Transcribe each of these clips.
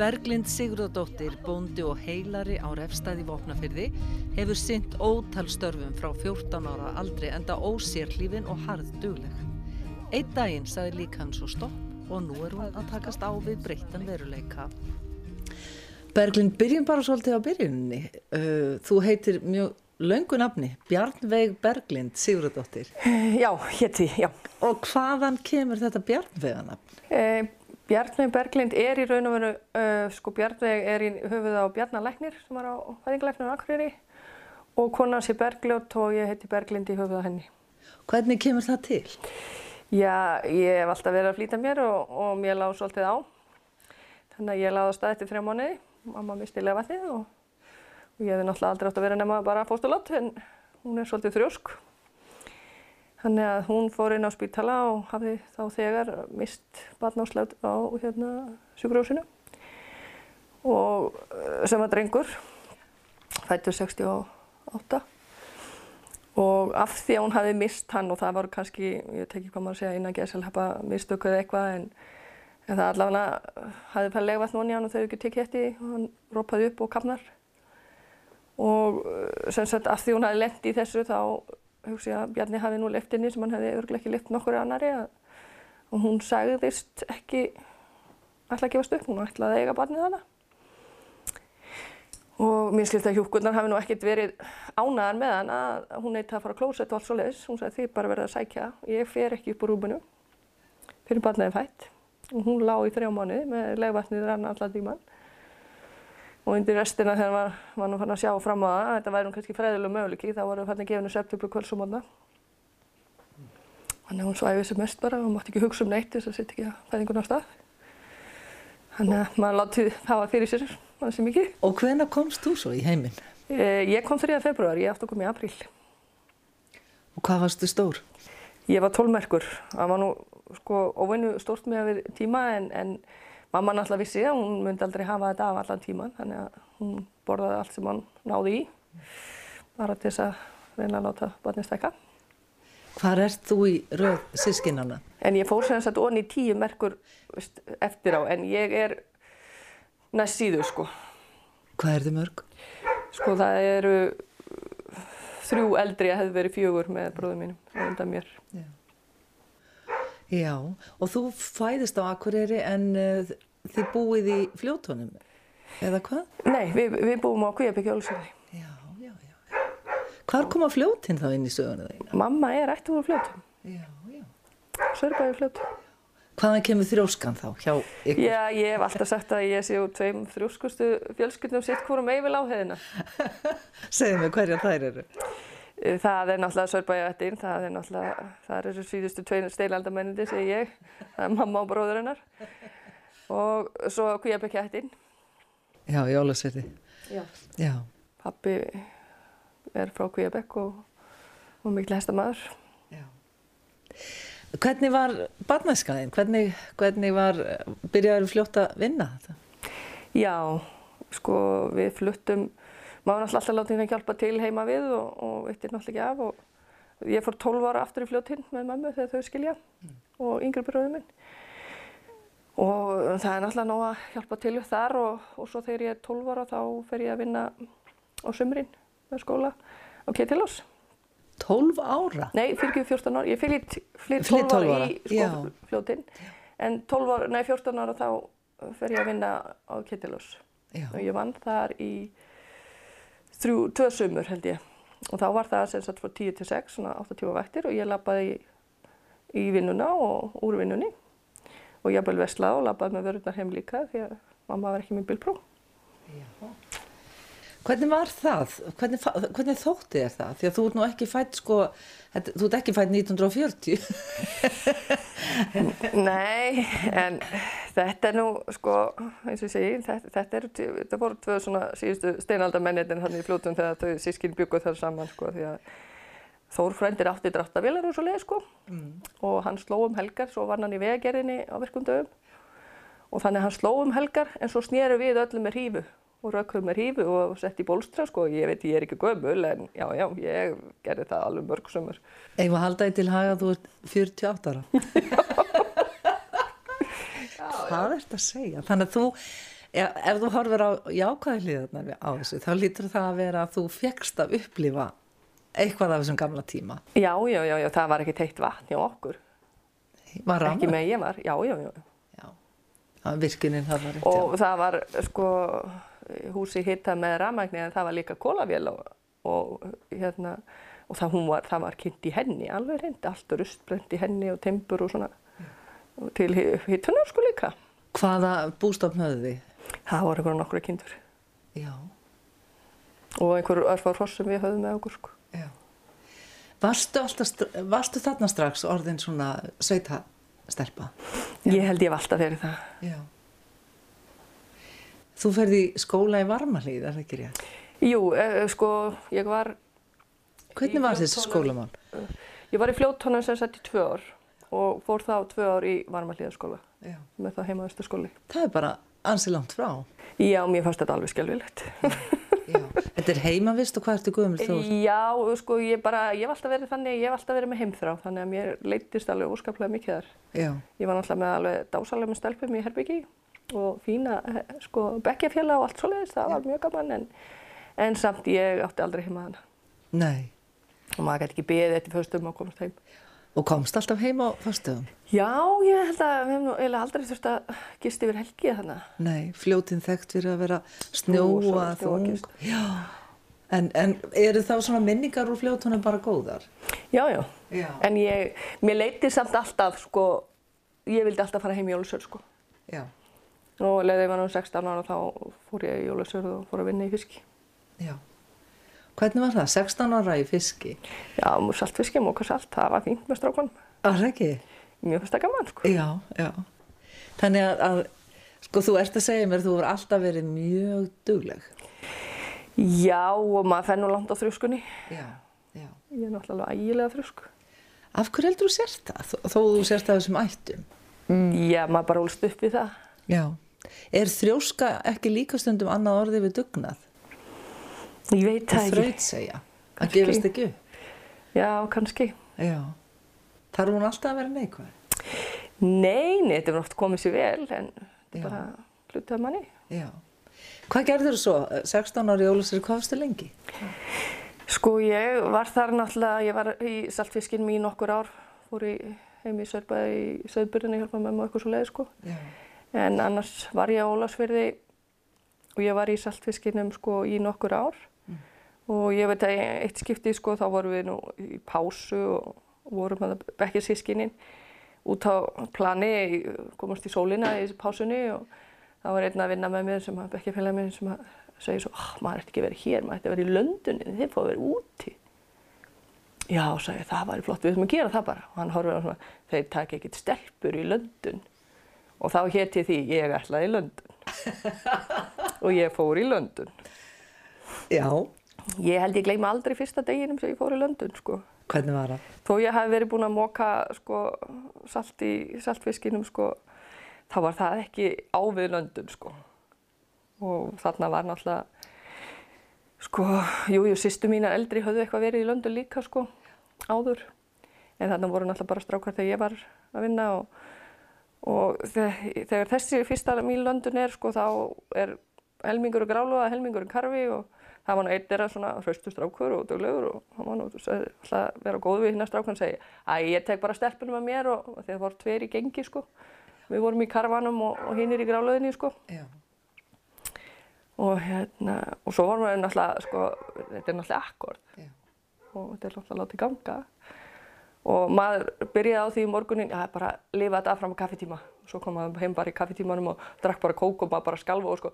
Berglind Sigurðardóttir, bóndi og heilari á refstæði vopnafyrði hefur synt ótal störfum frá 14 ára aldrei enda ósér hlífin og harð dugleg. Einn daginn saði líka hann svo stopp og nú er hún að takast á við breyttan veruleika. Berglind, byrjum bara svolítið á byrjunni. Uh, þú heitir mjög löngu nafni, Bjarnveig Berglind Sigurðardóttir. Já, hétti, já. Og hvaðan kemur þetta Bjarnveiganafn? Eh, Bjarnveig Berglind er í raun og veru, uh, sko Bjarnveig er í höfuð á Bjarnalæknir sem var á fæðingalæknir á Akureyri og konan sé Bergljótt og ég heiti Berglind í höfuð á henni. Hvernig kemur það til? Já, ég hef alltaf verið að flýta mér og, og mér lág svolítið á. Þannig að ég láði á stað eftir þrjá mánuði, mamma misti lefaðið og, og ég hef náttúrulega aldrei átt að vera nema bara fóstulott en hún er svolítið þrjósk. Þannig að hún fór inn á spítala og hafði þá þegar mist barnáslöfn á hérna, sjúkrahúsinu. Og eh, sem var drengur, fættur 68 og af því að hún hafði mist hann og það var kannski, ég teki hvað maður segja innan geðsalhappa mistökuð eitthvað en, en það allavega hafði fæði legvægt núni hann og þau ekki tekið eftir og hann rópaði upp og kapnar og eh, sem sagt af því hún hafði lendt í þessu þá hugsi að Bjarni hafi nú lift inni sem hann hefði örglega ekki lift nokkur annari að, og hún sagðist ekki ætla að gefast upp, hún ætlaði að eiga barnið hana og mér skilst að hjúkurnar hafi nú ekkert verið ánaðar með hann að hún neitt að fara að klósa þetta og allt svo leiðis, hún sagði því bara verið að sækja. Ég fer ekki upp úr rúbunu fyrir barniði fætt. Og hún lág í þrjá mánu með legvatnið rann allar díman og undir restina þegar maður var nú fann að sjá fram á það að þetta væri nú kannski fræðilega möguleiki þá voru fann að gefa henni söptöflu kvöls og mótna þannig að hún svæfið sem mest bara og mátti ekki hugsa um neitt þess að setja ekki að fæðingun á stað þannig að maður látið hafa fyrir sér það sem ekki Og hvena komst þú svo í heiminn? Eh, Ég kom 3. februar, ég að koma í apríl Og hvað varstu stór? Ég var tólmerkur, það var nú sko óvinnu stórt með að við tíma en, en mamma náttúrulega vissi að hún myndi aldrei hafa þetta af allan tíman þannig að hún borðaði allt sem hann náði í bara til þess að reyna að láta barnið stækka. Hvar ert þú í röð sískinana? En ég fór sem sagt onni tíu merkur eftir á en ég er næst síðu sko. Hvað er þið mörg? Sko það eru þrjú eldri að hefði verið fjögur með bróðum mínum undan mér. Já. Já, og þú fæðist á Akureyri en uh, þið búið í fljótonum, eða hvað? Nei, við, við búum á Kvíabekki Ólusöði. Já, já, já. Hvar koma fljótinn þá inn í söguna þeina? Mamma er ættum úr fljótum, Já, já. Sörbæði fljótum. Hvaðan kemur þrjóskan þá hjá ykkur? Já, ég hef alltaf sagt að ég sé úr tveim þrjóskustu fjölskyldum sitt hvorum eifil á heiðina. Segðu mig hverja þær eru. Það er náttúrulega Sörbæjavættin, það er náttúrulega, það er þessu síðustu tveinu steilandamennindi, segi ég, það er mamma og bróður hennar. Og svo Kvíabekkiættin. Já, í Ólasverði. Já. Já. Pappi er frá Kvíabekk og, og mikil hestamaður. Já. Hvernig var barnæskaðin? Hvernig, hvernig var, byrjaður fljótt að vinna þetta? Já, sko við fluttum, maður náttúrulega alltaf látið henni hjálpa til heima við og, og veitir náttúrulega ekki af og ég fór 12 ára aftur í fljóttinn með mammu þegar þau skilja og yngri bróðum minn. Og það er náttúrulega nóg að hjálpa til þar og, og svo þegar ég er 12 ára þá fer ég að vinna á sömurinn með skóla á Ketilós. 12 ára? Nei, fyrir ekki 14 ára, ég Flytt 12 12 ára í já. sko, fljóttinn en 12 ára, nei 14 ára þá fer ég að vinna á Ketilós og ég vann þar í þrjú, tvö sömur held ég. Og þá var það sem sagt frá 10 til 6, svona 8-10 vaktir og ég labbaði í, í vinnuna og úr vinnunni. Og ég hafði veslað og labbaði með vörurnar heim líka því að mamma var ekki með bílpró. Hvernig var það? Hvernig, hvernig þótti þér það? Því að þú ert nú ekki fætt sko, þú ert ekki fætt 1940. Nei, en þetta er nú, sko, eins og ég segi, þetta, þetta, er, þetta voru tvö svona síðustu steinaldamennirinn hann í fljótum þegar þau sískin bygguð þar saman, sko, því að Þór frændir átti dráttavélar og svo leið, sko, og hann sló um helgar, svo var hann í vegagerðinni á virkum dögum og þannig hann sló um helgar en svo snéru við öllum með hrífu og rökkum með hrífu og sett í bólstra, sko, ég veit ég er ekki gömul en já, já, ég gerði það alveg mörg sömur. Eigum að halda því til haga þú ert 48 ára. Hvað ert að segja? Þannig að þú, ef, ef þú horfir á jákvæði hliðarnar á þessu, þá lítur það að vera að þú fegst að upplifa eitthvað af þessum gamla tíma. Já, já, já, já, það var ekki teitt vatn hjá okkur. Var Ekki rafmagn? með ég var, já, já, já. Já. Virkunin, það var rétt, Og já. það var sko húsi hittað með rafmagni en það var líka kólavél og, og hérna og það, var, það var kynnt í henni alveg reynd, allt rustbrent í henni og timbur og svona og til hittunar sko líka. Hvaða bústofn höfðu þið? Það voru einhverjum nokkru kindur Já, og einhverjum örfár hross sem við höfðum með okkur sko. já. Varstu, alltaf, varstu þarna strax orðin svona sveitastelpa? Ég held ég hef alltaf verið það. Já. Þú ferði í skóla í Varmalíð, er það ekki rétt? Jú, eh, sko, ég var, Hvernig var þessi skólamál? ég var í fljóttónum sem sett í tvö ár og fór þá tvö ár í varmalíðaskóla með það heimaðustaskóli. Það er bara ansi langt frá. Já, mér fannst þetta alveg skelvilegt. Já. Þetta er heimavist og hvað ertu gömul þú? Já, sko, ég bara, ég hef alltaf verið þannig, ég hef alltaf verið með heimþrá, þannig að mér leittist alveg óskaplega mikið þar. Já. Ég var náttúrulega með alveg dásalega með stelpum í Herbyggi og fína, sko, bekkjafélag og allt svoleiðis, það var mjög gaman, en, en samt ég átti aldrei heima hana. Nei. Og maður gæti ekki beðið eftir föstum að komast heim. Og komst alltaf heim á föstöðum? Já, ég held að við hefum nú eiginlega aldrei þurft að gist yfir helgi þannig. Nei, fljótin þekkt fyrir að vera snjóa, þung. Já. En, en eru þá svona minningar úr fljótunum bara góðar? Já, já. Já. En ég, mér leiti samt alltaf, sko, ég vildi alltaf fara heim í Jólusjörð, sko. Já. Og leiði ég var nú 16 ára þá fór ég í Jólusjörð og fór að vinna í fiski. Já. Hvernig var það? 16 ára í fiski? Já, múr saltfiski, múka salt, það var fínt með strákan. Var það ekki? Mjög fyrst að gaman, sko. Já, já. Þannig að, að sko þú ert að segja mér, þú hefur alltaf verið mjög dugleg. Já, og maður fenn nú langt á þrjuskunni. Já, já. Ég er náttúrulega ægilega þrjusk. Af hverju heldur þú sért það? Þó, þú sért það þessum ættum? Já, maður bara úlst upp við það. Já. Er þrjóska ekki líka stundum annað orðið við dugnað? Ég veit það ekki. þraut segja. Það gefist ekki upp. Já, kannski. Já. Þarf hún alltaf að vera neikvæð? Nei, nei, þetta er oft komið sér vel, en Já. bara hlutið af manni. Já. Hvað gerður þú svo? 16 ári jólusir, hvað varstu lengi? Sko, ég var þar náttúrulega, ég var í saltfiskinum í nokkur ár, fór í heim í Sörbæði í Söðbyrðinni, hjálpa með mig eitthvað svo leið, sko. Já. En annars var ég á Ólasfyrði og ég var í saltfiskinum sko í nokkur ár og ég veit að eitt skipti sko þá vorum við nú í pásu og vorum að bekkja sískinin út á plani, komast í sólina í pásunni og það var einn að vinna með mér sem að bekkja félag minn sem að segja svo, ah, maður ætti ekki vera hér, maður ætti vera í Löndunin, þið fóðu vera úti. Já, sagði, ég, það væri flott, við þurfum að gera það bara. Og hann horfði á svona, þeir taka ekkert stelpur í Löndun. Og þá héti því, ég ætlaði í Löndun. og ég fór í Löndun. Já. Ég held ég gleyma aldrei fyrsta deginum sem ég fór í Löndun, sko. Hvernig var það? Þó ég hafi verið búin að móka, sko, salt í saltfiskinum, sko, þá var það ekki á við Löndun, sko. Og þarna var náttúrulega, sko, jú, jú, sýstu mína eldri höfðu eitthvað verið í Löndun líka, sko, áður. En þarna voru náttúrulega bara strákar þegar ég var að vinna og, og þe- þegar þessi fyrsta mín Löndun er, sko, þá er helmingur og gráluga, helmingur og karfi og það var nú einn þeirra svona hraustur strákur og duglegur og hann var nú alltaf að vera góð við hérna strákan og segja að ég tek bara stelpunum að mér og, og það voru tveir í gengi, sko. Við vorum í karvanum og, og hinn er í gráluðinni, sko Já. og hérna, og svo vorum við náttúrulega, sko, þetta er náttúrulega akkord Já. og þetta er náttúrulega látið ganga og maður byrjaði á því í morgunin, já, bara lifa þetta af fram á kaffitíma og svo kom maður heim bara í kaffitímanum og drakk bara kók og maður bara skalfa og sko,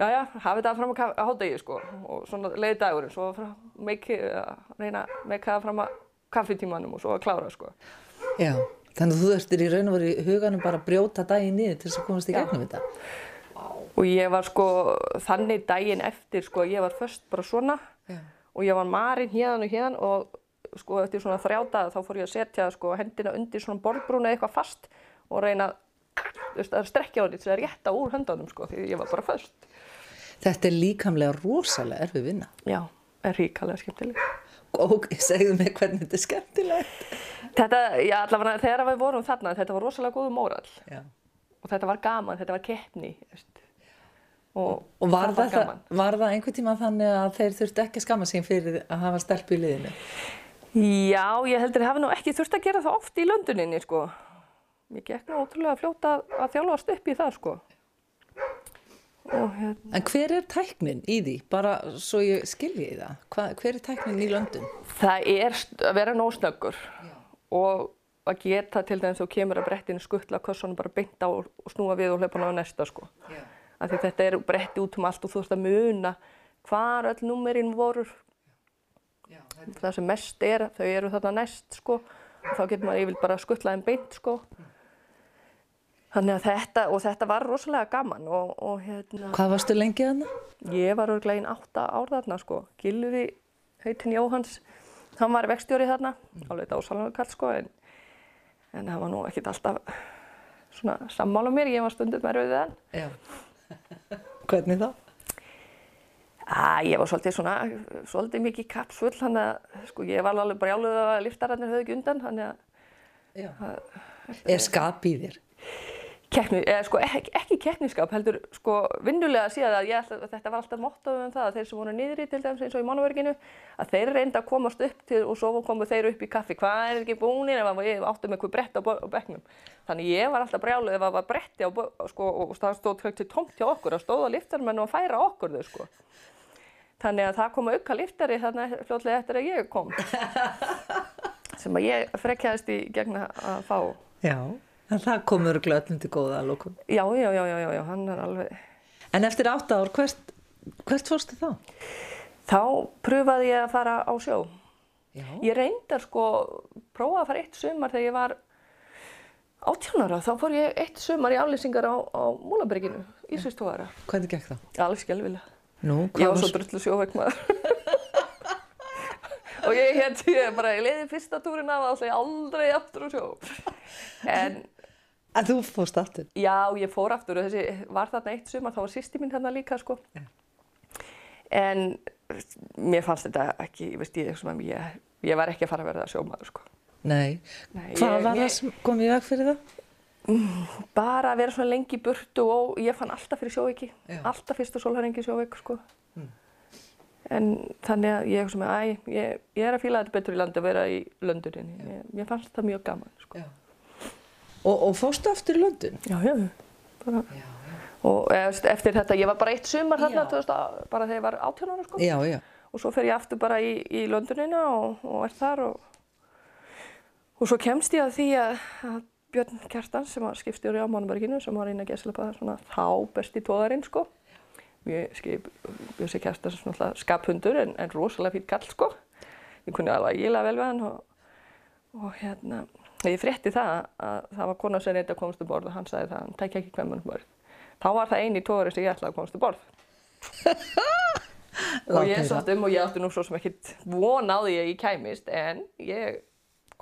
já, já, hafi þetta af fram á hádegi, sko, og svona leiði dagurinn, svo meiki, reyna að meika það fram á kaffitímanum og svo að klára, sko. Já. Þannig að þú þurftir í raun og veru í huganum bara að brjóta daginn niður til þess að komast í gegnum þetta. Og ég var sko, þannig daginn eftir, sko, ég var först bara svona Já. og ég var marinn hérðan og hérðan og sko eftir svona þrjá daga þá fór ég að setja sko hendina undir svona borðbrúna eitthvað fast og reyna að strekkja á því til að rétta úr höndunum sko því ég var bara föst. Þetta er líkamlega rosalega erfið vinna. Já, er ríkalega skemmtileg. Og segðu mig hvernig þetta er skemmtilegt. Þetta, já allavega þegar við vorum þarna, þetta var rosalega góðu mórall Já. og þetta var gaman, þetta var keppni. veist. og, Og var það það, var það einhvern tíma þannig að þeir þurftu ekki að skamma sín fyrir að hafa stelpu í liðinu? Já, ég heldur að hafa nú ekki þurft að gera það oft í lönduninni, sko. Ég gekk nú ótrúlega fljóta að, að þjálfast upp í það, sko. Og hérna, En hver er tæknin í því? Bara svo ég skilji í það. Hva, hver er tæknin í löndun? það er að vera nósnöggur og að geta til dæmis þú kemur að brettinu skuttla kössunum bara beint á og snúa við og hlaupa á næsta, sko. Þetta er bretti út um allt og þú ert að muna hvar öll númerinn voru, Já, það sem mest er, þau eru þarna næst, sko. Og þá getur maður yfir bara skuttlaðin beint, sko. Þannig að þetta, og þetta var rosalega gaman og, og hérna, Hvað varstu lengi þarna? ég var örglega einn átta ár þarna, sko. Gilvi, heitin Jóhans, hann var vextjóri þarna, alveg dásalega kall, sko, en, en það var nú ekkert alltaf svona sammála mér, ég var stundum með rauðið hann. Já. Hvernig þá? Æ, ég var svolítið svona, svolítið mikið kapsfull, þannig að, sko, ég var alveg brjáluð að liftararnir höfðu ekki undan, þannig að Já. Er skap í þér? keppni, eða sko ekki, ekki keppniskap, heldur sko vinnulega síðan að ég, þetta var alltaf mottoð um það að þeir sem voru niðri til dæmis eins og í mánuverkinu, að þeir reynda að komast upp til og svo komu þeir upp í kaffi, hvað er ekki búinir ef við áttum eitthvað brett á, á bekknum. Þannig ég var alltaf brjáluð ef það var bretti á, sko, og það stóð Þannig að það kom auka liftari þarna fljótlega eftir að ég kom. sem að ég frekjaðist í gegn að fá. Já. En það komur glötnum til góða að lókum. Já, já, já, já, já, hann er alveg... En eftir átta ár, hvert, hvert fórstu þá? Þá pröfaði ég að fara á sjó. Já. Ég reyndar sko, prófaði að fara eitt sumar þegar ég var 18 ára. Þá fór ég eitt sumar í aflýsingar á, á Múlaberginu, Ísvistóðara. Hvernig gekk það? Alveg skelvilega. Nú, Ég var svo drullu sjóveikmaður. og ég hétt, ég bara, ég leiði fyrsta túrin af það og ég aldrei aftur á sjó. En En þú fórst aftur? Já, ég fór aftur og þessi var þarna eitt sumar, þá var sýsti mín þarna líka sko. Já. En mér fannst þetta ekki, ég veist ég, ég, ég var ekki að fara að verða sjómaður sko. Nei. Nei, Hvað ég- var það sem kom í veg fyrir það? Bara að vera svona lengi í burtu og ég fann alltaf fyrir sjóveiki, Já. alltaf fyrsta sólharengi sjóveik sko. En þannig að ég, svona, æ, ég, ég er að fíla þetta betur í landi að vera í lönduninni. Ég, ég fannst það mjög gaman sko. Já. Og, og fórstu aftur í London? Já, já, bara. Já, Og eða, veist, eftir þetta, ég var bara eitt sumar þarna, Já. 2000, bara þegar ég var 18 ára sko. já. já. og svo fer ég aftur bara í, í Londonina og, og er þar og, og svo kemst ég að því að, að Björn Kjartan sem var skipstjóri á Mánuberginu sem var gesla svona þá besti tóðarinn sko. Björn Kjartan sem svona skaphundur en, en rosalega fýtt kall sko. Ég kunni alveg ægilega vel við hann og, og hérna ég frétti það að það var kona sem reyndi að komast um borð og hann sagði það, hann tækja ekki hvem hann borð. Þá var það eini tóðari sem ég ætlaði að komast um borð. Og ég sátt um og ég átti nú svo sem ekkert von á því að ég kæmist en ég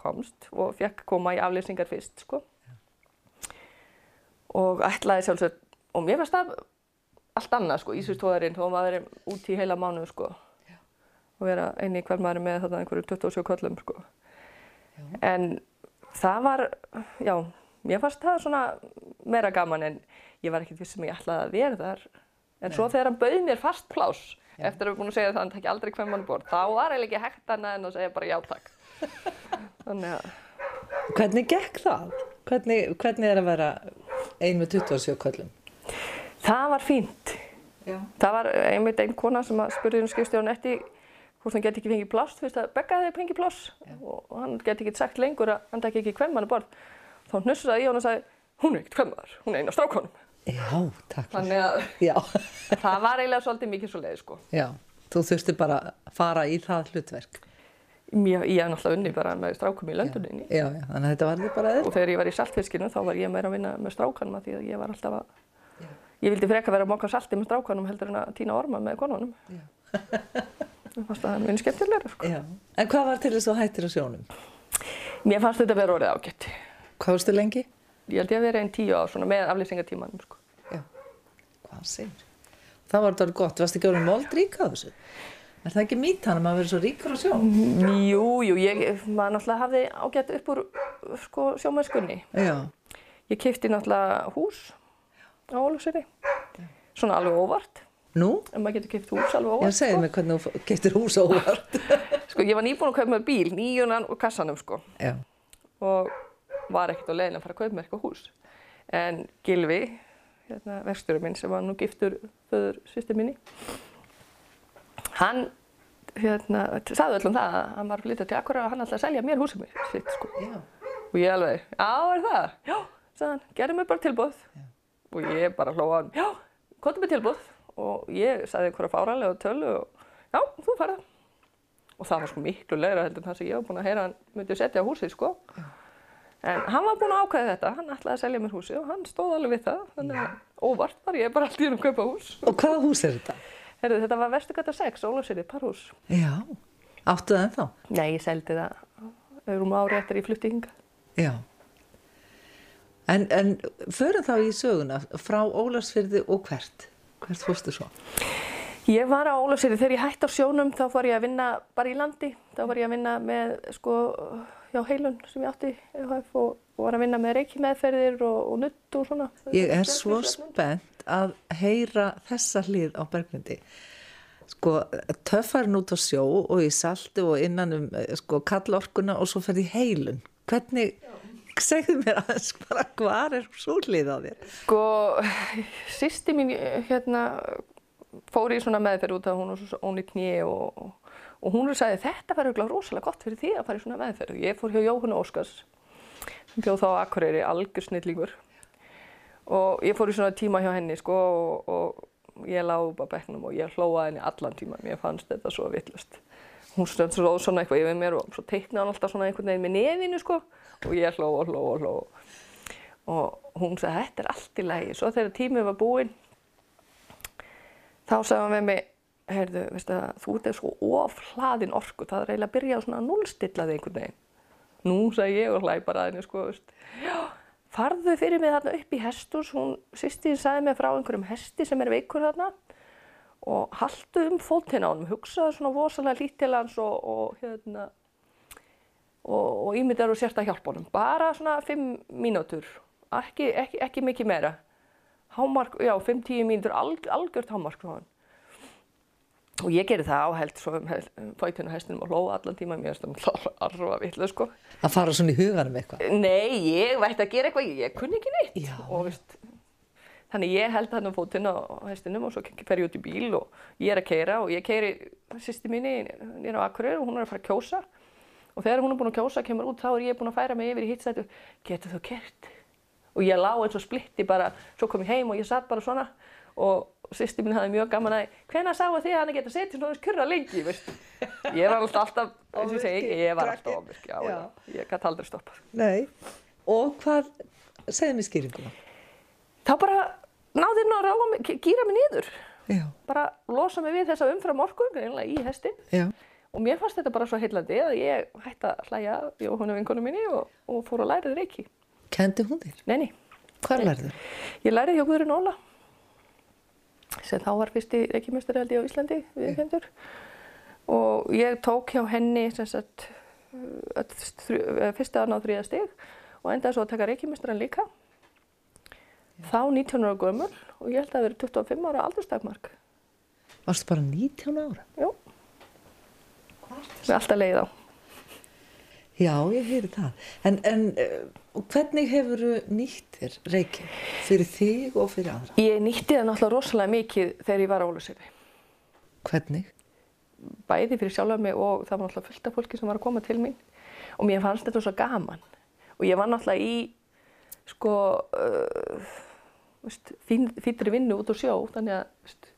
komst og fekk koma í aflýsingar fyrst sko. og ætlaði sjálfsög og mér fannst það allt annað sko, Ísvistóðarinn þó maður er út í heila mánuð sko og vera eini hver maður með þetta einhverju 27 köllum sko. En það var já, mér fannst það svona meira gaman en ég var ekkert viss sem ég ætlaði að vera þar. En svo þegar hann bauð mér fast pláss eftir að við búin að segja það að hann takki aldrei hvem mann bort þá var eiginlega ekki hægt annað en að segja bara já takk þannig að Hvernig gekk það? Hvernig, hvernig er að vera ein með 27 köllum? það var fínt Já. það var einmitt einn kona sem spurði um skipstjórn eftir hvort hann geti ekki fengið pláss fyrst að Begga hefði fengið pláss og, og hann geti ekki sagt lengur að hann takki ekki hvem mann bort þá hnussaði ég hann og sagði hún er ekkert hvem maður, hún er einn af strákonum Já, takk. þannig að Já. það var eiginlega svolítið mikið svo leið sko. Já, þú þurfti bara að fara í það hlutverk. Mér, ég hef náttúrulega unni bara með strákum í lönduninni Já, já, þannig að þetta var þið bara og eða. þegar ég var í saltfiskinu þá var ég meira að vinna með strákanum því að ég var alltaf að ég vildi freka vera að moka salti með strákanum heldur en að týna orma með konunum Já. mér fannst það minn skemmtilegra sko. Já. En hvað var til þess að hættir á sjónum? mér fannst þetta vera orðið ágætt Hvað varstu lengi? ég held ég að vera einn tíu ár svona með aflýsingatímanum sko. Er það ekki mítan að maður verið svo ríkur á sjón? jú, jú, ég, maður náttúrulega hafði ágætt upp úr sko, sjómæskunni Já. ég kefti náttúrulega hús á Ólafsöri svona alveg óvart, Nú? en maður getur keipt hús alveg Já, óvart. segðu mig hvernig þú getur hús óvart. Sko, ég var nýbúin að kaupa mér bíl, nýjunan og kassanum, sko, Já, og var ekkert á leiðin að fara að kaupa mér eitthvað hús. En Gilvi, hérna, verkstjóri minn sem var nú giftur föður sýstir minni, hann, hérna, sagði öllum það að hann var að flytja til Akkur og hann ætlaði að selja mér húsið mér, sitt, sko. já. Og ég alveg, já, er það? Já, sagði hann, gerði mér bara tilbúð. Og ég bara hlóða hann, já, komdu með tilbúð. Og ég sagði einhverja fáralega tölu og já, þú farið. Og það var sko miklu leira heldur en það sem ég var búin að heyra að hann myndi setja á húsið, sko. En hann var búin að ákveða þetta, hann ætlaði að selja mér húsið og hann stóð alveg við það. Þannig að óvart var ég bara alltaf að kaupa hús. Og hvaða hús er þetta? Herðu, þetta var Vesturgata 6, Ólafsýri, parhús. Já, áttu það ennþá? Nei, ég seldi það öðrum ári eftir ég flutti hingað. Já. En, en förum þá í söguna frá Ólafsfyrði og hvert? Hvert fórstu svo? Ég var á Ólafsýri þegar ég hætti á sjónum þá var ég að vinna bara í landi. Þá var ég að vinna með sko hjá heilun sem ég átti og, og var að vinna með reikimeðferðir og, og nutt og svona. Ég er svo spennt að heyra þessa hlið á Bergmundi. Sko, töffarinn út á sjó og í salti og innan um eh, sko, kallorkuna og svo ferði í heilun. Hvernig, segðu mér aðeins bara hvar er svo hlið á þér? Sko, sýsti mín hérna fór í svona meðferð út af hún og hún í knie og, og hún sagði þetta var auðvitað rosalega gott fyrir því að fara í svona meðferð. Ég fór hjá Jóhannu Óskars sem bjóð þá Akureyri, algjör snillíkur og ég fór í svona tíma hjá henni sko og, og ég lág upp á bekknum og ég hlóaði henni allan tíma, mér fannst þetta svo vittlust. Hún svo svona eitthvað yfir mér og svo teiknaði hann alltaf svona einhvern veginn með nefinu sko og ég hló og hló og hló og hún sagði þetta er allt í lagi. Svo þegar tímið var búinn þá sagði hann við mig, heyrðu, veistu það, þú ert svo ofhlaðin orku, það er eiginlega að byrja á svona að núlstilla þig einhvern veginn. Nú sagði ég og hlæ bara að henni sko, veist, já, farðu fyrir mig þarna upp í hestus, hún, sýstíðin sagði mig frá einhverjum hesti sem er veikur þarna og haldu um fótinn á honum, hugsaðu svona vosalega lít til hans og, og hérna, og, og ímyndar og sérst að hjálpa honum. Bara svona fimm mínútur, ekki, ekki, ekki mikið meira. Hámark, já, 5-10 mínútur, alg, algjört hámark frá hann. Og ég gerði það áheld svo um fætinu hestinum og hlóða allan tíma, mér finnst það arfa vitlega sko. Að fara svona í huganum eitthvað? Nei, ég vært að gera eitthvað, ég kunni ekki neitt. Já. Og veist, þannig ég held hann um fótinn á hestinum og svo fer ég út í bíl og ég er að keira og ég keiri sýsti mínu nýra á Akureyri og hún er að fara að kjósa. Og þegar hún er búin að kjósa, kemur út, þá er ég búin að færa mig yfir í hittstættu, getur þú kert? Og ég lá eins og splitti bara, svo kom ég heim og ég satt bara svona og sýsti mín hafði mjög gaman að, hvenær sáu þið að hann geta setið svona kurra lengi, veist? Ég var alltaf, alltaf og segi, ég var alltaf Já. ég gæti aldrei stoppað. Nei. Og hvað, segðu mér skýringuna. Þá bara náði hann að gýra mig niður, Já. bara losa mig við þessa umfram orku, í hestin. Já. Og mér fannst þetta bara svo heillandi að ég hætti að hlæja Jóhannu vinkonu minni og, og fór að læra reiki. Kendi hún þér? Nei, nei. Hvað lærðu? Ég lærið hjá Guðrun Óla sem þá var fyrsti reikimestari held ég á Íslandi viðkendur og ég tók hjá henni sem sagt eh, fyrsta annað þriða stig og endaði svo að taka reikimestaran líka. Þá 19 ára gömul og ég held að það verið 25 ára aldurstakmark. Varstu bara 19 ára? Jú. Við alltaf leið á Já, ég heyri það. En, en uh, hvernig hefur nýtt þér reiki fyrir þig og fyrir aðra? Ég nýtti það náttúrulega rosalega mikið þegar ég var á Óluseyri Hvernig? bæði fyrir sjálfa mig og það var náttúrulega fullt af fólki sem var að koma til mín og mér fannst þetta svo gaman og ég var náttúrulega í sko uh, veist, fín, fínri vinnu út á sjó þannig að veist,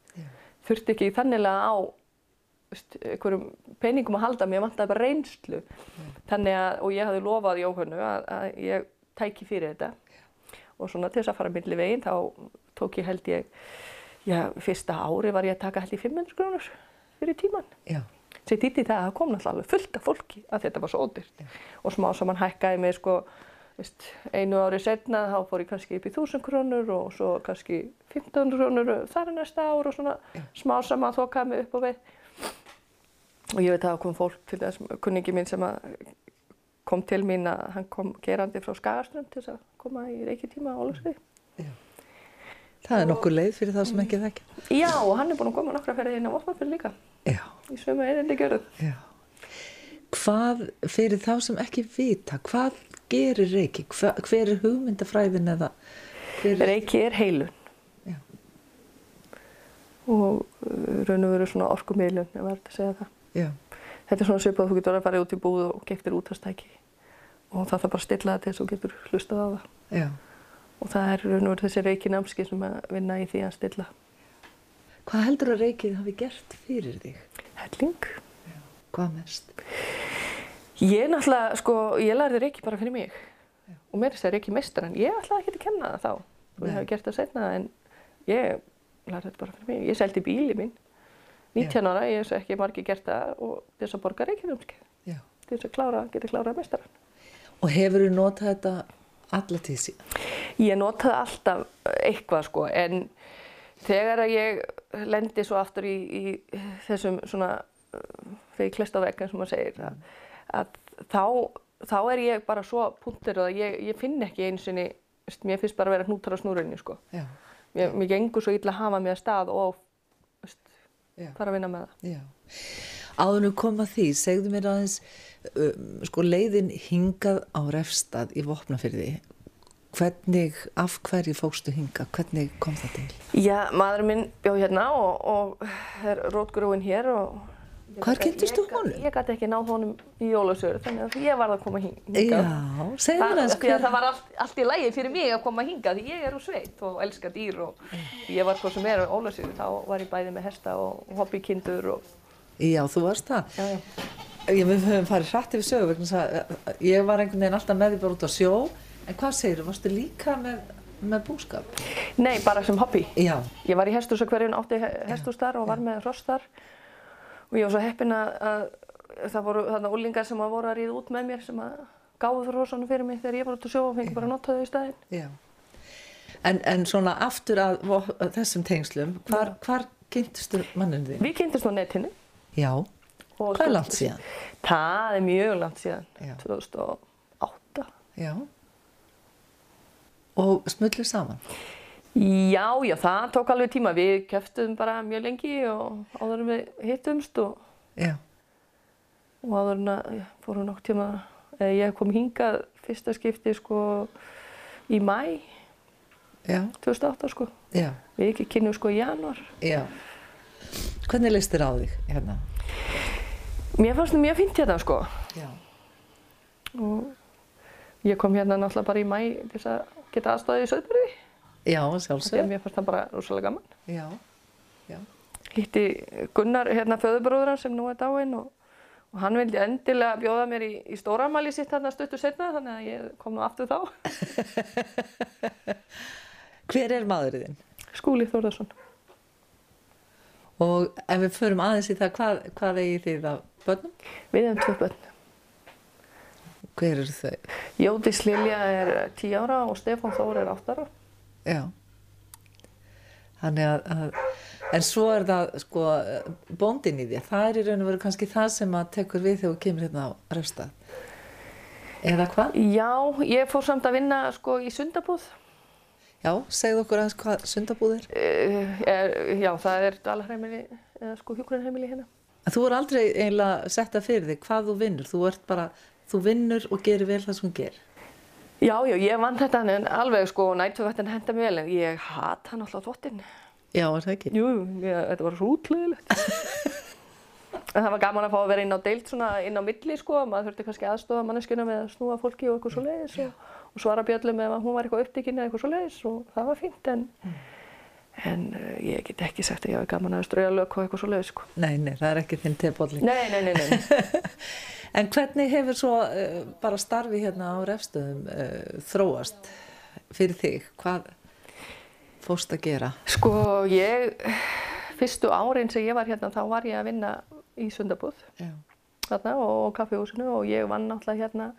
þurfti ekki þannilega á einhverjum peningum að halda mér vantaði bara reynslu. Þannig að, og ég hafði lofað Jóhannu að, að ég tæki fyrir þetta. Og svona til þess að fara milli veginn þá tók ég held ég já, fyrsta ári var ég að taka held ég 500 krónur fyrir tíman Já. sem þýtti það að það kom náttúrulega fullt af fólki að þetta var svo ódýrt. Og smá saman hækkaði mig sko veist, einu ári setna þá fór ég kannski upp í 1000 krónur og svo kannski 1500 krónur þar næsta ár og svona smá saman þókaði mig upp á við og ég veit að það kom fólk til þess kunningi minn sem kom til mín að hann kom gerandi frá Skagaströnd til þess að koma í reikitíma á Ólusvið Já. Það er nokkur leið fyrir það sem ekki þekkja. Já, og hann er búinn að koma nokkra ferði inn á Vopnafjörð líka Já, í sömu einandi gjörðu. já. Hvað, fyrir þá sem ekki vita, hvað gerir reiki? Hva, hver er hugmyndafræðin eða? Er... Reiki er heilun Já. og uh, raun og veru svona orkumiðlun, ef maður er að segja það. Já, Þetta er svona svipað að þú getur að fara út í búð og gektir útastæki og það þarf bara að stilla það til þess að þú getur hlustað á það. já. Og það er raun og veru þessi reiki námski sem að vinna í því að stilla Hvað heldur að reikið hafi gert fyrir þig? helling. Hvað mest? Ég náttúrulega, sko, ég lærði reiki bara fyrir mig og mér er þess að reiki mestran. Ég ætlaði ekki að kenna það þá ég hef gert það setna en ég lærði þetta bara fyrir mig. Ég seldi bíli minn 19 ára, ég hef ekki margi gert það og þess að borga til þess að klára, geta klárað mestaran. Og hefur þú notað þetta alla tíð síðan? Ég notaði alltaf eitthvað sko en þegar að ég lendi svo aftur í, í þessum svona uh, þegar ég klest á veginn sem maður segir að, að þá, þá er ég bara svo punktur að ég, ég finn ekki sinni, veist, mér finnst bara að vera hnútar á snúrunni sko. Já. Mér, mér gengur svo illa að hafa mig að stað og. Fara að vinna með það. Já. Áður nú koma því, segðu mér aðeins, um, sko leiðin hingað á refstað í Vopnafyrði, hvernig, af hverju fókstu hingað, hvernig kom það til? Já, maðurinn minn bjóð hérna og, og er rótgrúin hér og Hvar kynntist þú Ég honum? Ég gæti ekki náð honum í jólasögur þannig að ég varð að koma hing- hingað. Já, segðu mér Það, því að það var allt, allt í lægi fyrir mig að koma hingað því ég er úr sveit og elska dýr og ég var hvað sem er á Ólasíðu þá var ég bæði með hesta og hobbykindur og Já, þú varst það. já, já. Já, við höfum farið hrætt yfir sögu vegna að ég var einhvern veginn alltaf með því bara út á sjó, en hvað segir þú, varstu líka með, með búskap? Nei, bara sem hobby. Já, Ég var í hestúsakverjun, átti hestús þar og var með hross þar og ég var svo heppin að, að það voru þarna úlingar sem að voru að ríða út með mér sem að gáðu fyrir hrossanum fyrir mig þegar ég var út á sjó og fengi bara að nota þau í staðinn. já. En, en svona aftur að, að þessum tengslum, hvar, hvar kynntustu manninu þín? Við kynntumst á netinu. Já, og hvað er langt síðan? Það er mjög langt síðan, Já. 2008. Já. Og smullu saman? Já, já, það tók alveg tíma. Við keftum bara mjög lengi og áður en við hittumst og, og áður en að fórum nokk tíma, eða ég kom hingað fyrsta skipti sko í mæ já, 2008 sko. já, Við ekki kynum sko í januar. já. Hvernig leist þér á þig hérna? Mér fannst það mjög fínt hérna sko Já. og ég kom hérna náttúrulega bara í mæ til að geta aðstofið í Söðbyrði. Já, sjálfsög. mér fannst það bara rosalega gaman. Já, já. hitti Gunnar, hérna föðubróður hans sem nú er dáinn og, og hann vildi endilega bjóða mér í, í stóramæli sitt þarna stuttu setna þannig að ég kom nú aftur þá. Hver er maðurinn þinn? Skúli Þórðarsson. Og ef við förum aðeins í það, hvað, hvað eigi þið af börnum? Við hefum tvö börn. Hver eru þau? Jódís Lilja er 10 ára og Stefán Þór er 8 ára. Já. Þannig að, að, en svo er það sko bóndin í því, það er í raun og veru kannski það sem að tekur við þegar þú kemur hérna á refstað. Eða hvað? Já, ég fór samt að vinna sko í sundabúð. Já, segðu okkur aðeins hvað sundabúð er. Uh, er, já, það er dalarheimili, eða sko hjúkrunarheimili hérna. Þú er aldrei eiginlega setta fyrir þig hvað þú vinnur, þú ert bara, þú vinnur og gerir vel það sem þú gerir. Já, já, ég vann þetta en alveg sko nættuvættin henda mér vel en ég hat hann alltaf þvottinn. Já, er það ekki? Jú, ég, þetta var svo útleðilegt. en það var gaman að fá að vera inn á deilt svona inn á milli sko, maður þurfti kannski aðstofa manneskjuna með að snúa fólki og eitthvað svo leiðis og, og svara bjöllum ef hún var eitthvað upptíkin eða eitthvað svo leiðis og það var fínt en, en uh, ég get ekki sagt að ég hafi gaman að strauja lög og eitthvað svo leiðis sko. Nei, nei, það er ekki þinn tebólli. Nei, nei, nei, nei. En hvernig hefur svo uh, bara starfi hérna á refstöðum uh, þróast fyrir þig? Hvað fórst að gera? Sko ég, fyrstu árin sem ég var hérna þá var ég að vinna í sundabúð þarna og, kaffihúsinu og ég vann náttúrulega hérna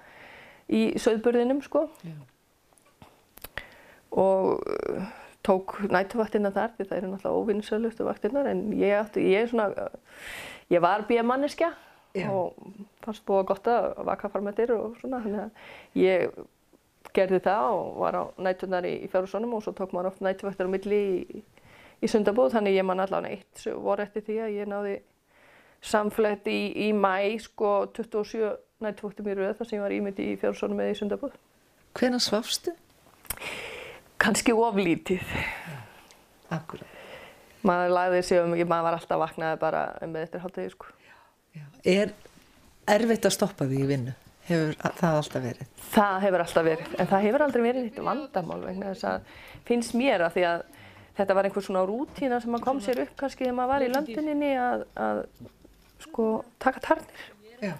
í söðburðinum sko Já. og tók nætuvaktina þar því það eru náttúrulega óvinnsölustu vaktinnar en ég, átti, ég, svona, ég var bíamanneskja Já. og fannst búið gott að vaka þér og svona þannig að ég gerði það og var á nætunar í, í fjárhúsunum og svo tók maður oft nætuvaktar á milli í, í sundabúð þannig ég man allan eitt voru eftir því að ég náði samflett í, í mæ sko 27 nætuvaktum í rauð þar sem ég var ímyndi í fjárhúsunum eða í sundabúð. Hvenær svafstu? Kanski oflítið. Akkurat. Maður lagði sig um, maður var alltaf vaknaði bara með eftir hátegi sko. Já. Er erfitt að stoppa því í vinnu? Hefur það alltaf verið? Það hefur alltaf verið, en það hefur aldrei verið eitt vandamál vegna þess að finnst mér að því að þetta var einhver svona rútína sem kom sér upp kannski þegar maður var í landinni að, að sko taka tarnir. Já.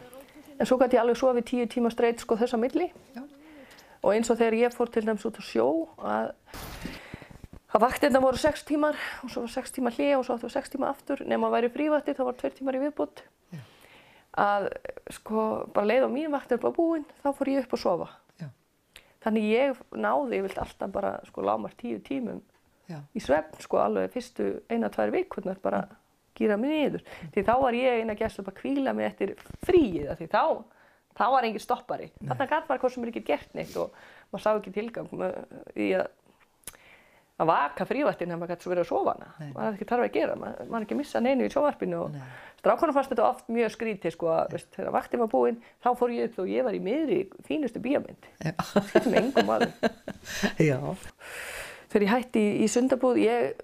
En svo gæti ég alveg sofið tíu tíma streyt sko þessa milli Já. Og eins og þegar ég fór til dæmis út á sjó að að vaktirna voru sex tímar og svo var sex tíma hlið og svo áttu sex tíma aftur. Nema að væri frívatti þá var tveir tímar í viðbútt að sko bara leið á mín vaktir bara búinn þá fór ég upp að sofa. Já. þannig ég náði, ég vilt alltaf bara sko lámar tíu tímum Já. í svefn sko alveg fyrstu eina, tvær vikurnar bara gýra mig niður. Því þá var ég eina gæst að kvíla mig eftir fríið því þá, þá var engin stoppari. Þarna gæt maður hvað sem er ekki gert neitt og maður sá ekki tilgang í að að vaka frívættin þegar maður gæti svo verið að sofa hana. Maður hefði ekki þarf að gera, maður, maður ekki að missa neinu í Nei. strákunum fannst þetta oft mjög skrítið sko að þegar vaktin var búinn þá fór ég upp og ég var í miðri Já. þetta með engum aður þegar ég hætti í, í sundabúð ég,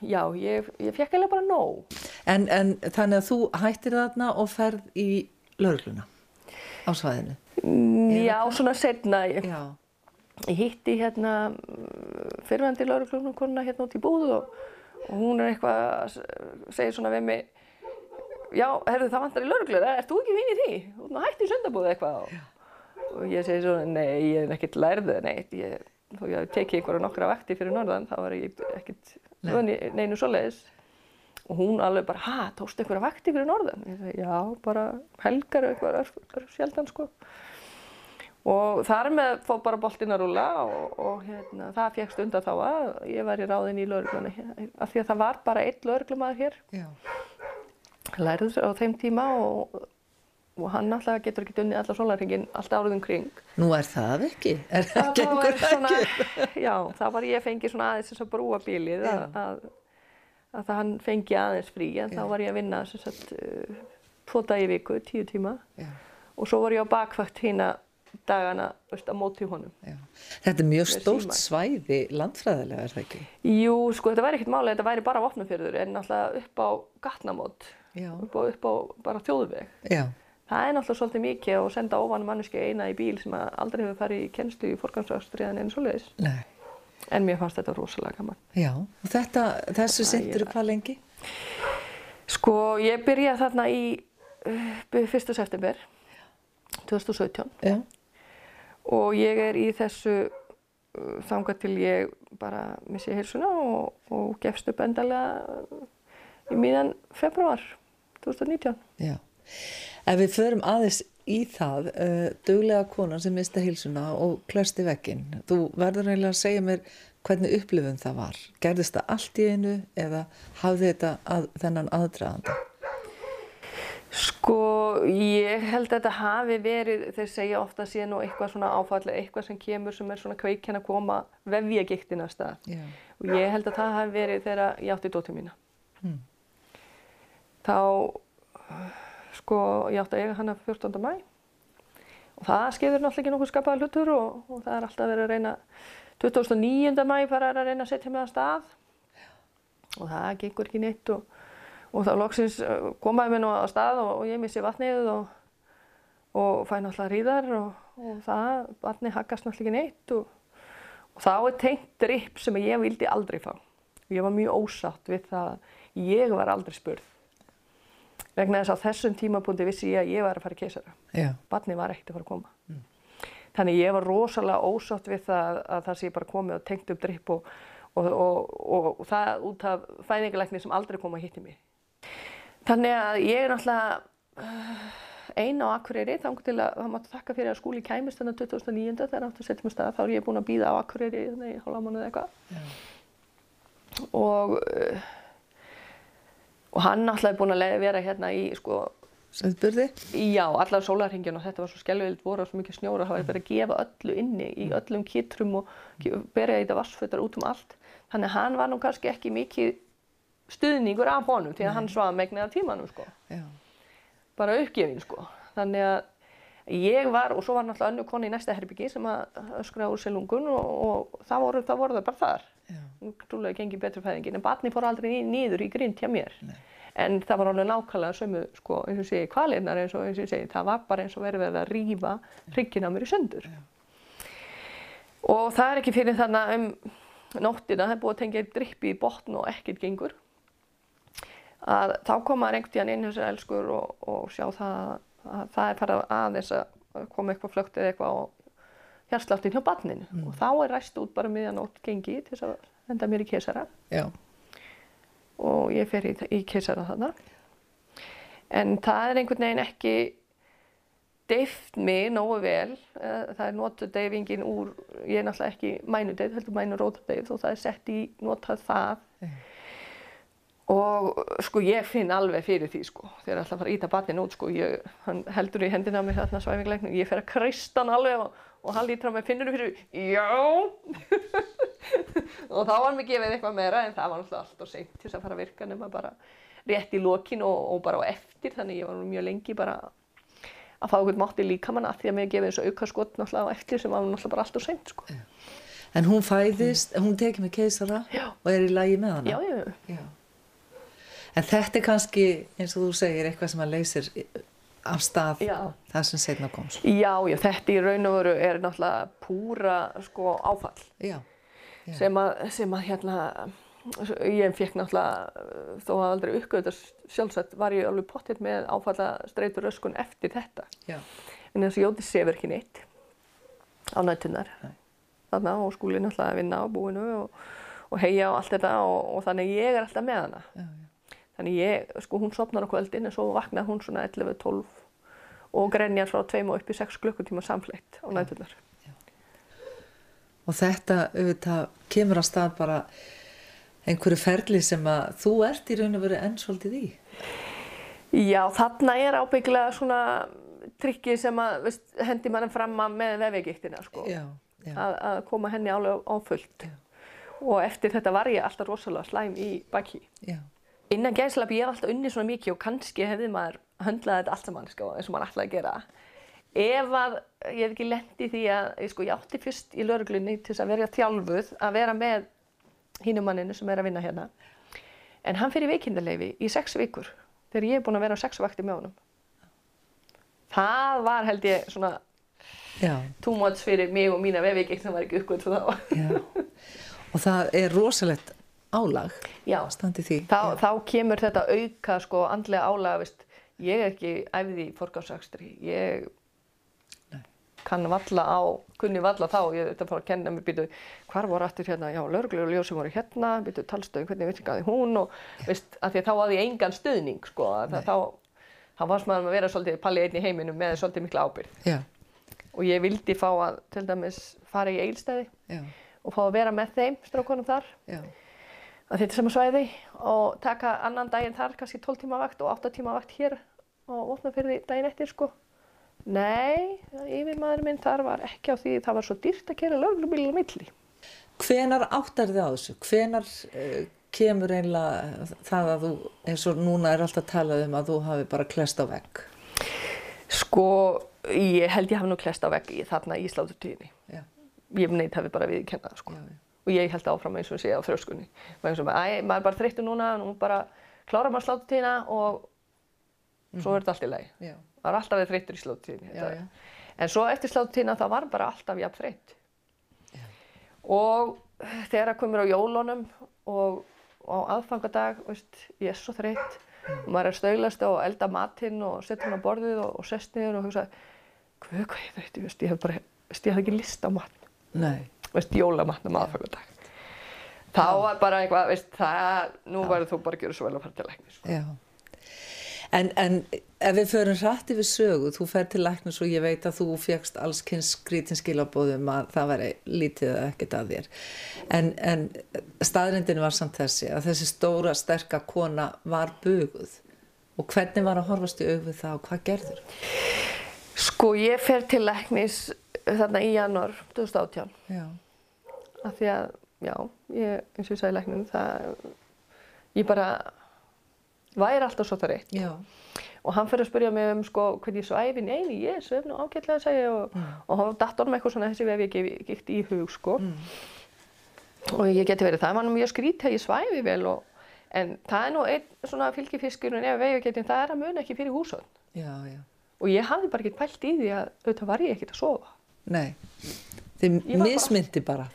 já, ég, ég fekk eiginlega bara nóg. En, en þannig að þú hættir þarna og ferð í laurugluna á svæðinu. Mm, já, svona setna ég, ég hitti hérna fyrirvændi lauruglunum konuna hérna út í búð og, og hún er eitthvað að segja svona við mig já, herðu það vantar í lauruglu, ert þú ekki vinn í því? Þú ert nú hætti í sundabúð eitthvað. Og, ég segi svona, nei, ég er ekkert lærðið neitt ég, þó ég hef tekið einhverja nokkra vakti fyrir norðan, þá var ég ekkert neinu svoleiðis og hún alveg bara, ha, tókstu einhverja vakti fyrir norðan? Ég segi, já, bara helgar eitthvað sjaldan sko og þar með fór bara boltinn að rúla og, og hérna, það fegst undan þá að ég væri ráðinn í lauruglunni af því að það var bara einn lauruglumæður hér Já. lærið á þeim tíma og, og hann alltaf getur ekki unnið alla sólarhingin allt árið um kring Nú er það ekki. Er það var gengur svona, ekki? já, það var ég fengið svona aðeins þess að brúa bílið að, að, að hann fengi aðeins frí en þá var ég að vinna sagt, uh, tvo dagi í viku, tíu tíma og svo var ég á bakvægt hína dagana veist, á móti honum Já. Þetta er mjög stórt svæði landfræðilega, er það ekki? Jú, sko, þetta væri ekkert máli, þetta væri bara vopnafjörður en náttúrulega upp á gatnamót, upp á, upp á bara þjóðveg. Já. Það er náttúrulega svolítið mikið að senda ofan manneski eina í bíl sem að aldrei hefur farið í kennslu í forgangsræðstri en svoleiðis. Nei. En mér fannst þetta rosalega gaman. Já. Og þetta, þessu sittur ég- hvað lengi? Sko, ég byrjaði þarna í uh, 1. september 2017 Já. og ég er í þessu uh, þangað til ég bara missi heilsuna og, og gefst upp endalega uh, í miðan februar 2019. Já. Ef við förum aðeins í það, uh, duglega konan sem mista hilsuna og klösti vekkinn, þú verður eiginlega að segja mér hvernig upplifun það var. Gerðist það allt í einu eða hafði þetta að, þennan aðdraðanda? Sko, ég held að þetta hafi verið, þeir segja ofta sé nú eitthvað svona áfall, eitthvað sem kemur sem er svona kveikjan að koma vefjagiktina að stað. Já. Og ég held að það hafi verið þegar ég átti dóttir mína. Mm. Þá, sko, ég átti að eiga hana 14. mæ og það skefur náttúrulega ekki nokkuð skapaða hlutur og, og það er alltaf verið að reyna, 2009. mæ bara er að reyna að setja mig að stað og það gengur ekki neitt og, og þá loksins uh, komaði mér nú að stað og, og ég missi vatnið og, og fæ náttúrulega ríðar og, það, vatnið haggast náttúrulega ekki neitt og, og þá er tengt dripp sem ég vildi aldrei fá. Ég var mjög ósátt við það að ég var aldrei spurð. Vegna þess að þessum tímapunkti vissi ég að ég var að fara í keisara. Já. Barnið var ekkert að fara að koma. Þannig ég var rosalega ósátt við það að það sé bara komið og tengt upp dripp og, og, og, og, og það út af fæðingalækni sem aldrei kom að hitti mig. Þannig að ég er náttúrulega uh, ein á Akureyri, þannig til að það mátti þakka fyrir að skúli kæmist þannig 2009. þegar áttu að setja mig af stað, þá er ég búin að býða á Akureyri þannig í hálfa mánuð eitthvað. Og, uh, og hann náttúrulega er búin að vera hérna í sko Söðburði? Já, allar sólarhingin og þetta var svo skelvild voru og svo mikið snjóra, það var bara að gefa öllu inni í öllum kitrum og berja í þetta vassfötar út um allt. Þannig að hann var nú kannski ekki mikið stuðningur af honum því að hann svaða megniða tímanum sko. Já. Bara uppgefin sko. Þannig að ég var, og svo var náttúrulega önnu koni í næsta herbyggi sem að öskraði úr selungun og, og það voru það voru það bara þar. Já. Trúlega gengið betur fæðingin en barni fór aldrei niður í grind hjá mér. Nei. En það var alveg nákvæmlega sömu, sko, eins og segi, kvalinnar eins og eins og segi, það var bara eins og verið að rífa hrygginn á mér í söndur. Og það er ekki fyrir þannig um nóttina, það er búið að tengja eitt drippi í botn og ekkert gengur. Að þá koma einhvern tíðan inn sér elskur og, og sjá það að það er farið aðeins að koma eitthvað flögt eða eitthvað á hjartsláttinn hjá barninu. Og þá er ræst út bara miðjanótt gengi til þess að henda mér í kesara Já. og ég fer í, í keisara þarna. En það er einhvern veginn ekki deyft mig nógu vel. Eh, Það er notuð deyfingin úr, ég er náttúrulega ekki mænudeyf, heldur mænurótadeyf og það er sett í notað það. Já. Og sko ég finn alveg fyrir því sko, þegar alltaf fara að íta barnin út sko, ég, hann heldur í hendina mér þarna svæfingarleiknum, ég fer að kreista hann alveg og, og hann lítur á mig, finnur þú fyrir já! og þá var mér gefið eitthvað meira en það var náttúrulega allt og seint til þess að fara að virka nema bara rétt í lokin og, og bara á eftir, þannig ég var nú mjög lengi bara að fá eitthvað mátt í líkamann að því að mér gefið þessu auka skot náttúrulega á eftir sem var náttúrulega bara allt og seint sko. En hún fæðist, hún tekið með keisara Já. og er í lagi með hana? Já, já, Já. En þetta er kannski, eins og þú segir, eitthvað sem að leysir af stað Já. það sem setna komst. já, já, þetta í raun og veru er náttúrulega púra sko áfall. Já. Sem að, sem að hérna, ég fekk náttúrulega, þó að aldrei uppgöðast sjálfsagt, var ég alveg pottitt með áfalla streitur öskun eftir þetta. Já. En þess að Jóti sefur ekki neitt á nættunar. Nei. Þarna og skúli náttúrulega að vinna á búinu og, og heia og allt þetta og, og þannig ég er alltaf með hana. Já, já. Þannig ég, sko hún sopnar á kvöldin en svo vaknar hún svona 11-12 og grenjar frá 2 og upp í 6 klukkutíma samfleitt á nættunar. Og þetta auðvitað kemur að stað bara einhverju ferli sem að þú ert í raun og veru enn svolítið í. Já, þarna er ábyggilega svona trikki sem að veist, hendi mann fram að með vefegiktina sko. Já, já. Að, að koma henni alveg á fullt. Og eftir þetta var ég alltaf rosalega slæm í baki. Já. Innan gæðslap ég hef alltaf unni svona mikið og kannski hefði maður höndlaði þetta allt saman sko, eins og maður ætlaði að gera. Ef að ég hef ekki lendi því að ég, sko, ég átti fyrst í lauruglunni til þess að vera þjálfuð að vera með hínumanninu sem er að vinna hérna. En hann fyrir veikindaleyfi í sex vikur þegar ég er búin að vera á sex vakti með honum. Það var held ég svona too much fyrir mig og mína vefveikik sem var ekki uppgöð fyrir þá. Já. Og það er rosalegt álag Já, standi því. þá, þá kemur þetta auka sko andlega álaga, veist, ég er ekki æfði í forgáðsakstri, ég Nei. kann valla á, kunni valla þá, ég þetta fór að kenna mér, býtu, hvar voru aftur hérna, já, lögreglur og ljósum voru hérna, býtu, talstöðum, hvernig virkaði hún og, veist, að því að þá ég engan stuðning, sko, þá, þá varst maður að vera svolítið palli einn í heiminum með svolítið mikla ábyrgð. Já, Og ég vildi fá að, til dæmis, fara í eilstæði já, og fá að vera með þeim strákonum þar já. Að þetta sem að svæði og taka annan daginn þar, kannski 12 tíma vakt og 8 tíma vakt hér og opna fyrir því daginn eftir sko. Nei, yfirmaður minn þar var ekki á því, það var svo dýrt að kera löglubílum milli. Hvenar áttar þið á þessu? Hvenar uh, kemur einlega það að þú, eins og núna er alltaf talað um að þú hafi bara klest á vegg? Sko, ég held ég hafi nú klest á vegg í þarna í sláturtíðinni. Ég neitt hafi bara viðkennað sko. já, já. Og ég held áfram eins og sé á þrjóskunni. Maður er bara þreyttur núna, nú bara klára maður sláturtíðina og svo er þetta allt í lagi. Já, Það var alltaf þreyttur í já. En svo eftir slátutíðina það var bara alltaf jafn þreytt. Og þegar það komur á jólunum og, á aðfangadag, veist, ég er svo þreytt. Og maður er stöylast og elda matinn og setja hann á borðið og, og sest niður og hugsa, hvað, ég þreytti, veist, ég hef bara, ég hef ekki list á matn, Nei, veist, jólamatn á aðfangadag. Þá var bara eitthvað, veist, það, nú verður þú bara að gera svo vel að fara til læknis. Sko. já. En, en ef við förum hrætt yfir sögu, þú fer til læknis og ég veit að þú fegst alls kynns skrítin skilabóðum að það væri lítið eða ekkert að þér. En, en staðrindin var samt þessi að þessi stóra, sterka kona var buguð Og hvernig var að horfast í auðvið það og hvað gerður? Sko ég fer til læknis þarna í janúar 2018 Já. af því að, já, ég, eins og ég sagði læknum, það, ég bara væri alltaf svo það reitt. Já. Og hann fyrir að spyrja mig um sko hvernig ég svæfi, nei, nei, ég svef nú ágætlega segja og, og hann datt honum eitthvað svona þessi vef ég gikt í hug sko. Og ég geti verið það, var nú mjög skrítið að ég svæfi vel og, en það er nú einn svona fylgifiskurinn ef vegagetin, það er að muna ekki fyrir húsvöld. Já, já. Og ég hafði bara ekkert pælt í því að auðvitað var ég ekkert að sofa. Nei. Þið mismyndi bara.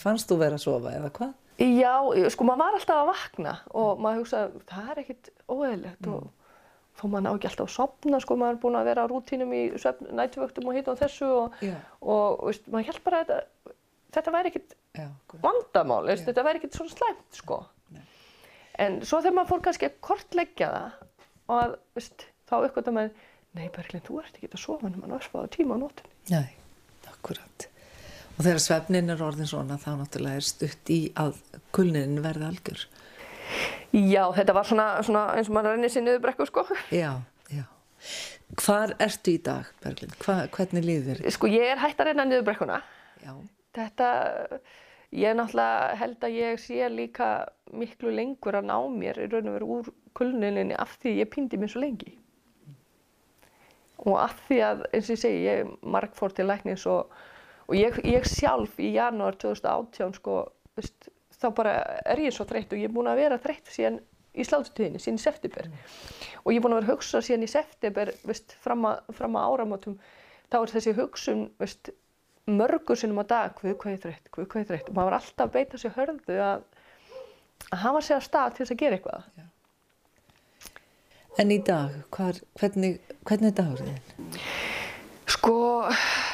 Fannst þú vera að sofa eða hvað? Já, sko maður var alltaf að vakna og maður hugsaði, það er ekkert óeðlegt og þó maður ná ekki alltaf að sopna, sko maður er búin að vera á rútínum í svefn, nætuvöktum og hitt og þessu og, og veist, maður held bara að þetta, þetta væri ekkert Já. vandamál, veist, þetta væri ekkert svona slæmt, sko. En svo þegar maður fór kannski að kortleggja það og að, veist, þá uppgötta maður, nei Berglind, þú ert ekki að sofa nema náttúrulega tíma á nótunni. Nei, akkurat. Og þegar svefnin er orðin svona þá náttúrulega er stutt í að kulnin verði algjör. Já, þetta var svona, svona eins og maður rennir sér niður brekku, sko. Já, já. Hvar ertu í dag, Berglind? Hva, hvernig líður þér? Sko ég er hægt að renna niður brekkuna. Já, Þetta, ég er náttúrulega held að ég sé líka miklu lengur að ná mér í raun og veru úr kulnuninni af því ég pindi mér svo lengi. Og af því að, eins og ég segi, ég marg fór til læknis og, og ég, ég sjálf í janúar 2018, sko, veist, þá bara er ég svo þreytt og ég er búin að vera þreytt síðan í slátutíðinni, síðan í september. Og ég er búin að vera að hugsa síðan í september, veist, fram að, fram að áramótum, þá er þessi hugsun, veist, mörgur sinnum á dag, hvað er þreytt, hvað er þreytt. Og maður var alltaf að beita sér hörðu að, að hafa sér að stað til þess að gera eitthvað. En í dag, hvar, hvernig, hvernig er dagurinn? þinn? Sko,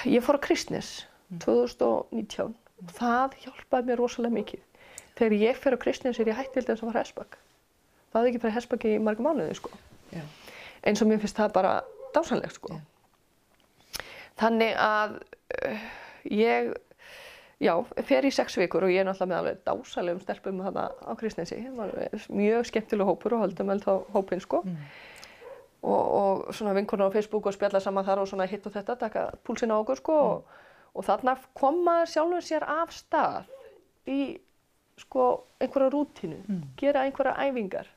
ég fór að Kristnes 2019. Það hjálpaði mér rosalega mikið. Þegar ég fer á Kristnes er ég hægt til þess að fara hessbakk. Það hafði ekki farið hessbakk í marga mánuði, sko. Já. Eins og mér finnst það bara dásanlegt, sko. Þannig að uh, ég, já, fer í sex vikur og ég er náttúrulega með alveg dásalegum stelpum þarna á Kristnesi. Mjög skemmtileg hópur og höldum vel þá hópinn, sko. Og, og svona vinkonar á Facebook og spjalla saman þar og svona hitt og þetta, taka púlsinn á okkur, sko. Og, og þarna kom maður sjálfur sér af stað í, sko, einhverja rútínu, gera einhverja æfingar.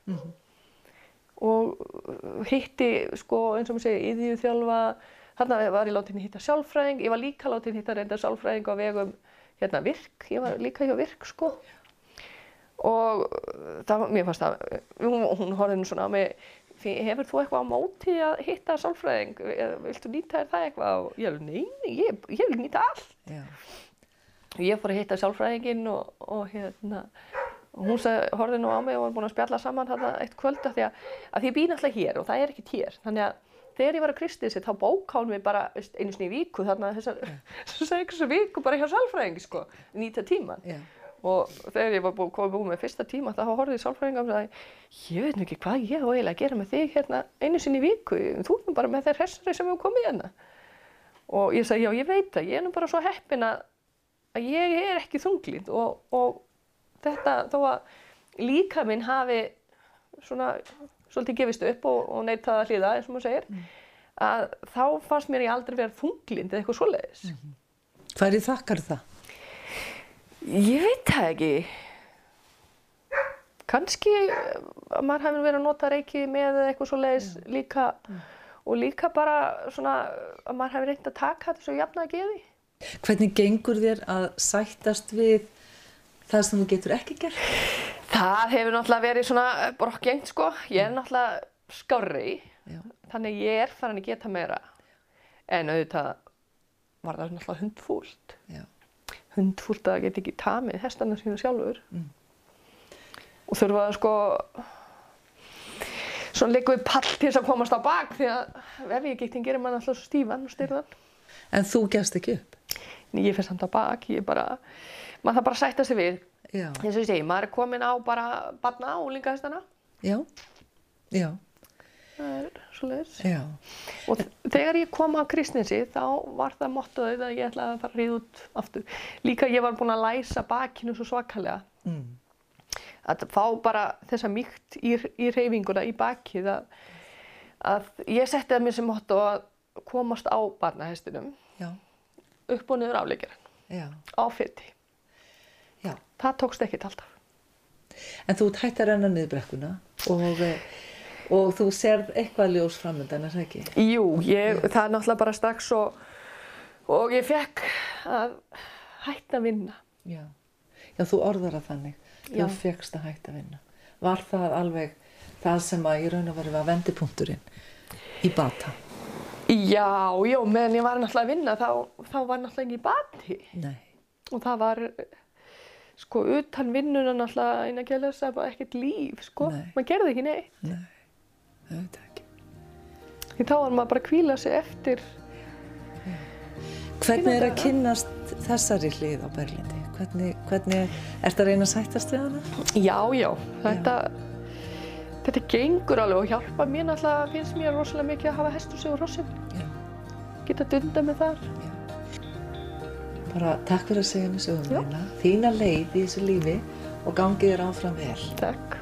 Og uh, hitti, sko, eins og maður segir, íðju þjálfa, Þarna var ég látin hitta sjálfræðing, ég var líka látin hitta reynda sjálfræðing á vegum hérna virk, ég var líka hjá virk sko. Og það, mér fannst það, hún, hún horfði nú svona á mig, "Fi- hefur þú eitthvað á móti að hitta sjálfræðing, viltu nýta þér það eitthvað? Og ég alveg, nei, ég, ég vil nýta allt. Já. Og ég fór að hitta sjálfræðinginn og, og hérna, og hún sagði, horfði nú á mig og var búin að spjalla saman þarna eitt kvöld af því að, að því ég býð náttúrulega hér og það er ekkert hér. Þannig að þegar ég var að kristið sér, þá bóká hún mig bara einu sinni í viku, þarna þessar, einhversu viku bara hjá sálfræðingi, sko, nýta tíman. Já. Og þegar ég var búin komið búin með fyrsta tíma, þá horfði sálfræðinga og sagði, ég veit nú ekki hvað ég á eiginlega að gera með þig hérna einu sinni í viku, þú er nú bara með þeir hressari sem hefur komið hérna. Og ég sagði, já, ég veit það, ég er nú bara svo heppin að, að ég er ekki þunglind og, og þetta, þó að líka minn hafi svona svolítið gefist upp og, og neitað að hlýða, eins og maður segir, að þá fannst mér ég aldrei vera þunglind eða eitthvað svoleiðis. Hvað er þakkar það? Ég veit það ekki. Kanski að maður hefði verið að nota reiki með eitthvað svoleiðis líka og líka bara svona að maður hefði reynd að taka þetta svo jafna að geði. Hvernig gengur þér að sættast við það sem þú getur ekki gert? Það hefur náttúrulega verið svona brokkjengt sko. Ég er náttúrulega skárri, Já. þannig ég er farin að geta meira. En auðvitað var það náttúrulega hundfúlt. Já. Hundfúlt að geta ekki tamið hestana sína sjálfur. Og þurfa að sko svona leikum við pall til þess að komast á bak því að vefjagiktin gerir mann alltaf svo stífan og styrðan. En þú gefst ekki upp? En ég fyrir samt á bak, ég bara, maður þarf bara sætta sig við. Eins og ég segi, maður er komin á bara barna og líkahestana, Já. Já. það er svoleiðis. Já. Og þegar ég kom af kristnesi þá var það mottoðið að ég ætlaði að fara að ríða út aftur. Líka ég var búin að læsa bakinu svo svakalega. Mm. Að fá bara þessa mýkt í, í reyfinguna í bakið að að ég setti það mér sem motto að komast á barnahestinum upp og niður afleikjaran já, á fytti. Það tókst ekkert alltaf. En þú að renna niður brekkuna og, eh, og þú serð eitthvað ljós framöndan, er það ekki? Jú, ég, það er náttúrulega bara strax og, og ég fekk að hætta að vinna. Já. Já, þú orðar að þannig. Þú Já. fegst að hætta að vinna. Var það alveg það sem að í raun og veru var vendipunkturinn í bata? Já, já, meðan ég var náttúrulega að vinna þá, þá var náttúrulega ekki bati Nei. og það var sko utan vinnuna náttúrulega eina að lesa bara ekkert líf sko, maður gerði ekki neitt Nei, það veit það ekki. því þá var maður bara að kvíla sig eftir Hvernig er að kynnast þessari hlið á Berlindi? Hvernig, hvernig ert að reyna að sættast við hana? Já, já, þetta þetta gengur alveg og hjálpa mér náttúrulega finnst mér rosalega mikið að hafa hestur sig og rossum Já. geta dunda með þar Bara takk fyrir að segja mér sögum þína, leið í þessu lífi og gangið þér áfram vel. Takk.